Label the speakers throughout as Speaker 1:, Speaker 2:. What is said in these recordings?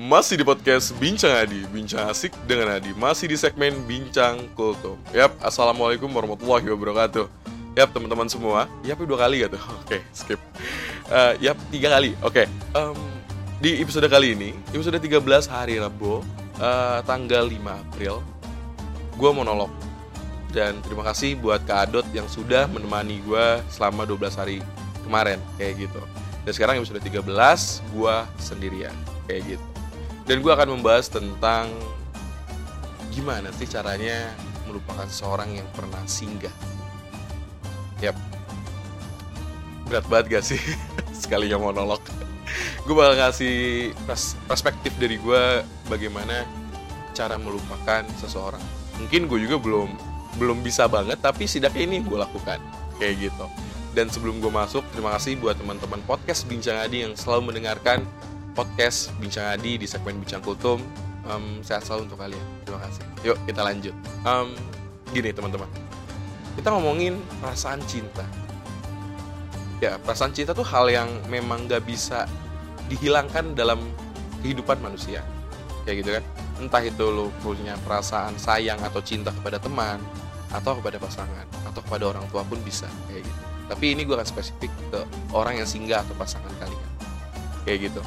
Speaker 1: Masih di podcast Bincang Adi, Bincang Asik dengan Adi. Masih di segmen Bincang Kultum. Yap, Assalamualaikum warahmatullahi wabarakatuh. Yap, teman-teman semua. Yap, dua kali gitu Oke, skip. Uh, Yap, tiga kali. Oke um, Di episode kali ini Episode 13 hari Rabu uh, Tanggal 5 April Gue monolog. Dan terima kasih buat Kak Adot yang sudah menemani gue selama 12 hari kemarin Kayak gitu. Dan sekarang episode 13 Gue sendirian Kayak gitu dan gue akan membahas tentang gimana sih caranya melupakan seseorang yang pernah singgah. Yap. Berat banget gak sih? Sekali yang monolog. gue bakal ngasih perspektif dari gue bagaimana cara melupakan seseorang. Mungkin gue juga belum belum bisa banget, tapi setidaknya ini gue lakukan. Kayak gitu. Dan sebelum gue masuk, terima kasih buat teman-teman podcast Bincang Adi yang selalu mendengarkan podcast Bincang Adi di segmen Bincang Kultum. Um, sehat selalu untuk kalian. Terima kasih. Yuk kita lanjut. Um, gini teman-teman, kita ngomongin perasaan cinta. Ya perasaan cinta tuh hal yang memang gak bisa dihilangkan dalam kehidupan manusia. Kayak gitu kan. Entah itu lo punya perasaan sayang atau cinta kepada teman, atau kepada pasangan, atau kepada orang tua pun bisa kayak gitu. Tapi ini gue akan spesifik ke orang yang singgah atau pasangan kalian. Kayak gitu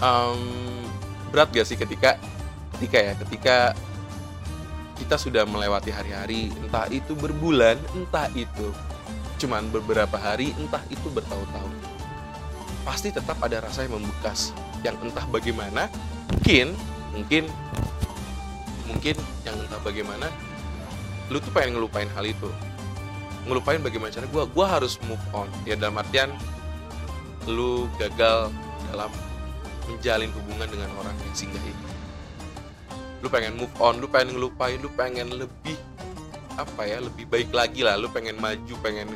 Speaker 1: um, berat gak sih ketika ketika ya ketika kita sudah melewati hari-hari entah itu berbulan entah itu cuman beberapa hari entah itu bertahun-tahun. Pasti tetap ada rasa yang membekas yang entah bagaimana mungkin mungkin mungkin yang entah bagaimana lu tuh pengen ngelupain hal itu. Ngelupain bagaimana cara gue gue harus move on. Ya dalam artian lu gagal dalam menjalin hubungan dengan orang yang singgah itu lu pengen move on lu pengen ngelupain lu pengen lebih apa ya lebih baik lagi lah. Lu pengen maju pengen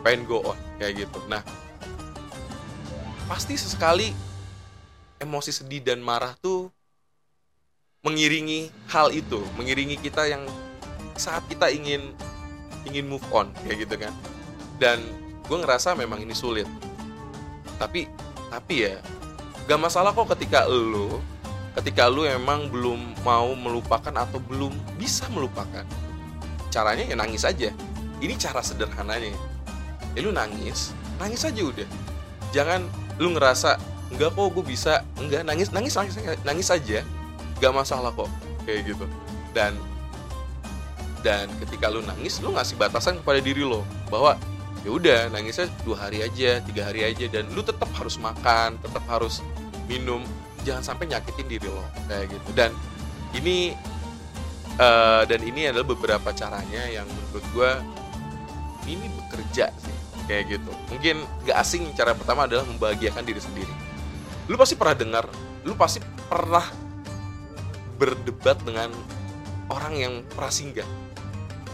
Speaker 1: pengen go on kayak gitu. Nah pasti sesekali emosi sedih dan marah tuh mengiringi hal itu mengiringi kita yang saat kita ingin ingin move on kayak gitu kan. Dan gue ngerasa memang ini sulit. Tapi tapi ya gak masalah kok ketika lu ketika lu emang belum mau melupakan atau belum bisa melupakan. Caranya ya nangis aja. Ini cara sederhananya. Ya lu nangis nangis aja udah. Jangan lu ngerasa enggak kok gue bisa. Enggak nangis nangis nangis nangis aja. Gak masalah kok kayak gitu. Dan dan ketika lu nangis lu ngasih batasan kepada diri lo bahwa ya udah nangisnya dua hari aja tiga hari aja. Dan lu tetap harus makan tetap harus minum jangan sampai nyakitin diri lo kayak gitu. Dan ini uh, dan ini adalah beberapa caranya yang menurut gue ini bekerja sih kayak gitu. Mungkin gak asing cara pertama adalah membahagiakan diri sendiri. Lu pasti pernah dengar lu pasti pernah berdebat dengan orang yang prasinggah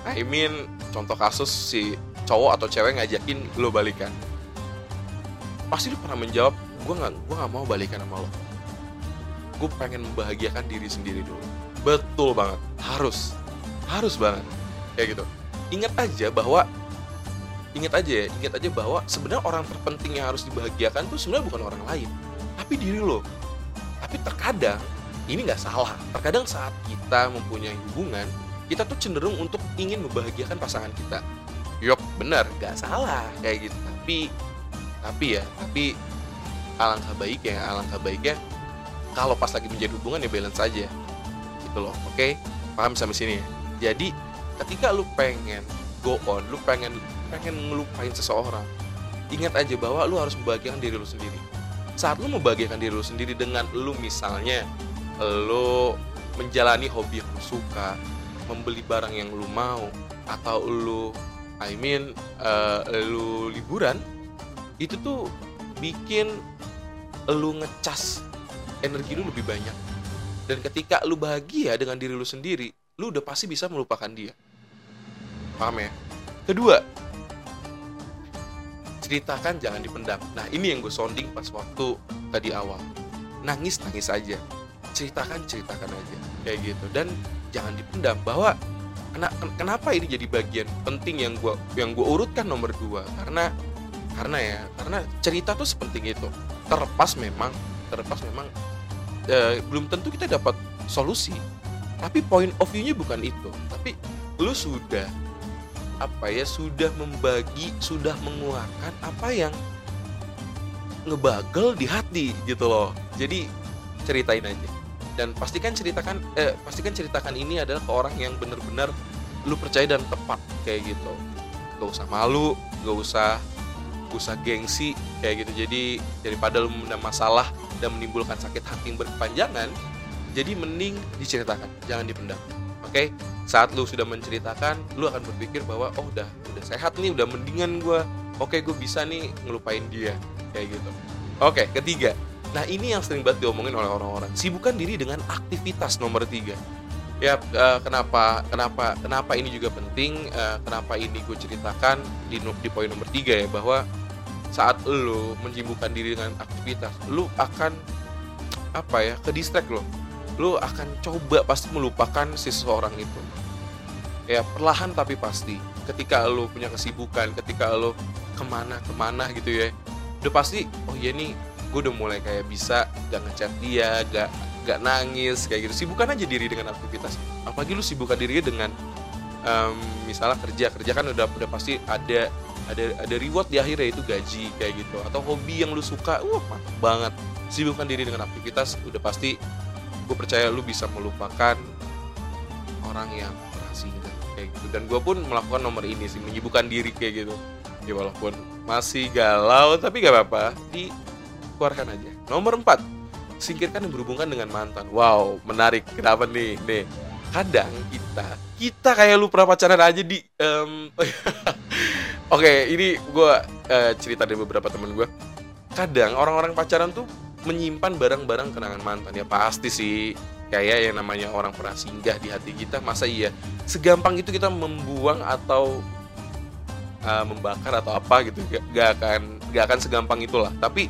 Speaker 1: I mean contoh kasus si cowok atau cewek ngajakin lo balikan. Pasti lo pernah menjawab gue nggak gue nggak mau balikan sama lo. Gue pengen membahagiakan diri sendiri dulu. Betul banget. Harus. Harus banget. Kayak gitu. Ingat aja bahwa ingat aja ya ingat aja bahwa sebenarnya orang terpenting yang harus dibahagiakan tuh sebenarnya bukan orang lain. Tapi diri lo. Tapi terkadang ini nggak salah. Terkadang saat kita mempunyai hubungan kita tuh cenderung untuk ingin membahagiakan pasangan kita. Yok, benar, gak salah. Kayak gitu. Tapi, tapi ya, tapi alangkah baik ya, alangkah baiknya kalau pas lagi menjadi hubungan ya balance saja, gitu loh. Oke, okay? paham sampai sini ya. Jadi, ketika lu pengen go on, lu pengen pengen ngelupain seseorang, ingat aja bahwa lu harus membahagiakan diri lu sendiri. Saat lu membahagiakan diri lu sendiri dengan lu misalnya lu menjalani hobi yang lu suka, membeli barang yang lu mau, atau lu I mean uh, lu liburan itu tuh bikin lu ngecas energi lu lebih banyak. Dan ketika lu bahagia dengan diri lu sendiri lu udah pasti bisa melupakan dia. Paham ya? Kedua ceritakan jangan dipendam. Nah ini yang gue sounding pas waktu tadi awal. Nangis nangis aja. Ceritakan ceritakan aja. Kayak gitu. Dan jangan dipendam bahwa kenapa ini jadi bagian penting yang gua yang gua urutkan nomor dua? Karena karena ya karena cerita tuh sepenting itu terlepas memang terlepas memang uh, belum tentu kita dapat solusi. Tapi point of view-nya bukan itu. Tapi lu sudah apa ya sudah membagi sudah mengeluarkan apa yang ngebagel di hati gitu loh. Jadi ceritain aja. Dan pastikan ceritakan eh, pastikan ceritakan ini adalah ke orang yang benar-benar lu percaya dan tepat kayak gitu. Gak usah malu gak usah usah gengsi kayak gitu. Jadi daripada lu punya masalah dan menimbulkan sakit hati yang berkepanjangan jadi mending diceritakan jangan dipendam oke? Saat lu sudah menceritakan lu akan berpikir bahwa oh udah udah sehat nih udah mendingan gue oke gue bisa nih ngelupain dia kayak gitu. Oke ketiga. Nah ini yang sering banget diomongin oleh orang-orang. Sibukkan diri dengan aktivitas nomor tiga. Ya uh, kenapa kenapa kenapa ini juga penting? Uh, kenapa ini gue ceritakan di di poin nomor tiga ya bahwa saat lo menyibukkan diri dengan aktivitas lo akan apa ya ke distract lo lo akan coba pasti melupakan si seseorang itu. Ya perlahan tapi pasti. Ketika lo punya kesibukan ketika lo ke mana ke mana gitu ya udah pasti oh iya nih gue udah mulai kayak bisa gak ngechat dia gak gak nangis kayak gitu. Sibukkan aja diri dengan aktivitas. Apalagi lu sibukkan diri dengan um, misalnya kerja. Kerja kan udah udah pasti ada ada ada reward di akhirnya itu gaji kayak gitu. Atau hobi yang lu suka wah mantap banget. Sibukkan diri dengan aktivitas udah pasti gue percaya lu bisa melupakan orang yang berhasil kayak gitu. Dan gue pun melakukan nomor ini sih menyibukkan diri kayak gitu. Ya walaupun masih galau tapi gak apa-apa. Dikeluarkan aja. Nomor 4 singkirkan yang berhubungan dengan mantan. Wow menarik. Kenapa nih? Nih kadang kita kita kayak lu pernah pacaran aja di um, oke okay, ini gue uh, cerita dari beberapa temen gue kadang orang-orang pacaran tuh menyimpan barang-barang kenangan mantan. Ya pasti sih. Kayak yang namanya orang pernah singgah di hati kita masa iya? Segampang itu kita membuang atau uh, membakar atau apa gitu. Gak, gak akan gak akan segampang itulah. Tapi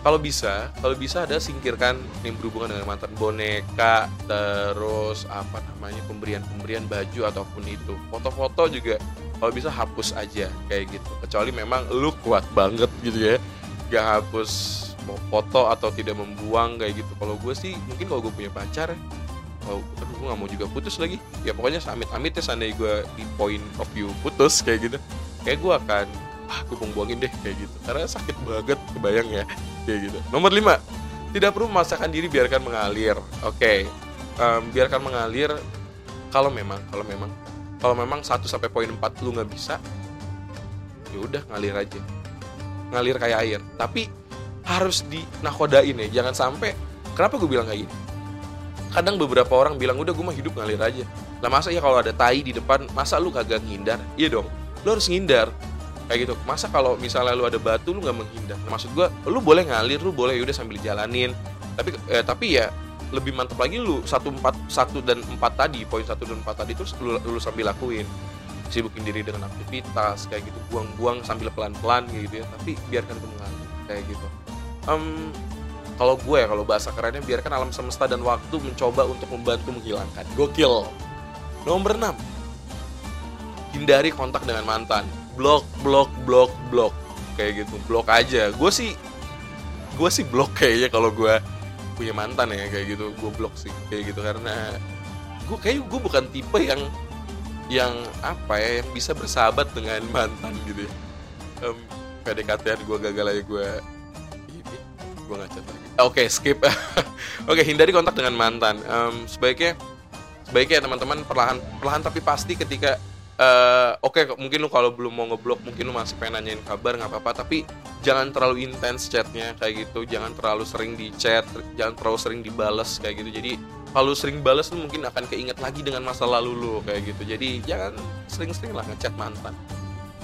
Speaker 1: kalau bisa kalau bisa ada singkirkan yang berhubungan dengan mantan boneka terus apa namanya pemberian pemberian baju ataupun itu. Foto-foto juga kalau bisa hapus aja kayak gitu. Kecuali memang lu kuat banget gitu ya gak hapus mau foto atau tidak membuang kayak gitu. Kalau gue sih mungkin kalau gue punya pacar oh, aduh gue gak mau juga putus lagi. Ya pokoknya amit-amit ya seandainya gue di point of view putus kayak gitu kayak gue akan ah gue buang-buangin deh kayak gitu. Karena sakit banget kebayang ya gitu. Nomor 5 tidak perlu memaksakan diri biarkan mengalir. Oke. Okay. um, biarkan mengalir kalau memang kalau memang kalau memang 1 sampai poin 4 lu nggak bisa ya udah ngalir aja. Ngalir kayak air. Tapi harus dinakodain ya jangan sampai kenapa gue bilang kayak gini? Kadang beberapa orang bilang udah gue mah hidup ngalir aja. Lah masa ya kalau ada tai di depan masa lu kagak ngindar? Iya dong. Lu harus ngindar kayak gitu. Masa kalau misalnya lu ada batu lu nggak menghindar? Maksud gua lu boleh ngalir lu boleh udah sambil jalanin. Tapi eh, tapi ya lebih mantap lagi lu satu empat satu dan empat tadi poin satu dan empat tadi terus lu, lu sambil lakuin. Sibukin diri dengan aktivitas kayak gitu buang-buang sambil pelan-pelan gitu ya. Tapi biarkan itu mengalir kayak gitu. Um, kalau gue ya kalau bahasa kerennya biarkan alam semesta dan waktu mencoba untuk membantu menghilangkan. Gokil. Nomor 6 hindari kontak dengan mantan blok blok blok blok. Kayak gitu blok aja. Gue sih gue sih blok kayaknya kalau gue punya mantan ya kayak gitu. Gue blok sih kayak gitu. Karena gue kayak gue bukan tipe yang yang apa ya yang bisa bersahabat dengan mantan gitu ya. Um, PDKT gue gagal aja gue ini gue ngacat lagi. Oke okay, skip. Oke okay, hindari kontak dengan mantan. Um, sebaiknya sebaiknya teman-teman perlahan perlahan tapi pasti ketika uh, oke okay, mungkin lu kalau belum mau ngeblok mungkin lu masih pengen nanyain kabar nggak apa-apa. Tapi jangan terlalu intens chatnya kayak gitu. Jangan terlalu sering di chat jangan terlalu sering dibales kayak gitu. Jadi kalau sering bales lu mungkin akan keinget lagi dengan masa lalu lu kayak gitu. Jadi jangan sering-sering lah ngechat mantan.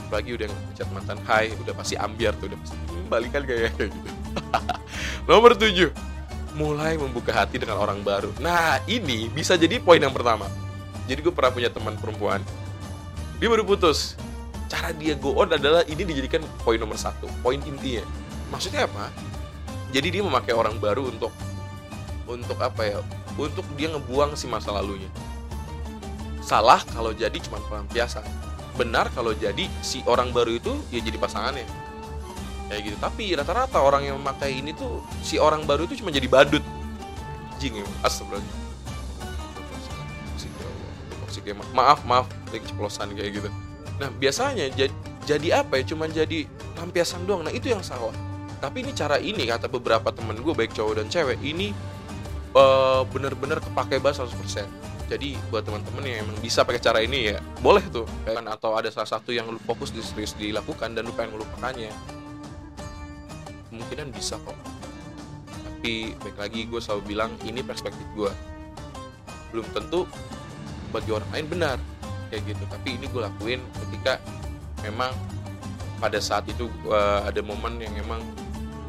Speaker 1: Apalagi udah ngechat mantan hai udah pasti ambiar tuh udah pasti hmm, balikan kayak gitu nomor tujuh mulai membuka hati dengan orang baru. Nah ini bisa jadi poin yang pertama. Jadi gue pernah punya teman perempuan dia baru putus. Cara dia go on adalah ini dijadikan poin nomor satu poin intinya. Maksudnya apa? Jadi dia memakai orang baru untuk untuk apa ya? Untuk dia ngebuang si masa lalunya. Salah kalau jadi cuma pelampiasan. Benar kalau jadi si orang baru itu ya jadi pasangannya. Kayak gitu. Tapi rata-rata orang yang memakai ini tuh si orang baru itu cuma jadi badut. Anjing ya astagfirullah Ya Ma- maaf maaf lagi ceplosan kayak gitu. Nah biasanya jadi jadi apa ya cuman jadi lampiasan doang. Nah itu yang salah. Tapi ini cara ini kata beberapa temen gue baik cowok dan cewek ini eh, bener-bener kepake banget 100% jadi buat teman-teman yang emang bisa pakai cara ini ya boleh tuh. Kan atau ada salah satu yang lu fokus di serius dilakukan dan lu pengen melupakannya kemungkinan bisa kok. Tapi baik lagi gue selalu bilang ini perspektif gue belum tentu bagi orang lain benar. Kayak gitu. Tapi ini gue lakuin ketika memang pada saat itu eh, ada momen yang emang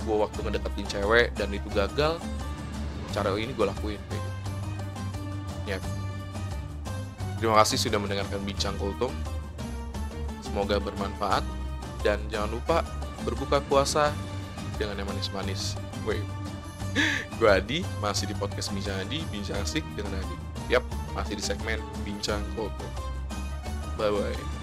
Speaker 1: gue waktu ngedeketin cewek dan itu gagal cara ini gue lakuin kayak gitu. Ya. Terima kasih sudah mendengarkan bincang kultum. Semoga bermanfaat. Dan jangan lupa berbuka puasa dengan yang manis-manis. Woi. gue Adi masih di podcast Bincang Adi bincang asik dengan Adi yap masih di segmen bincang kultum bye bye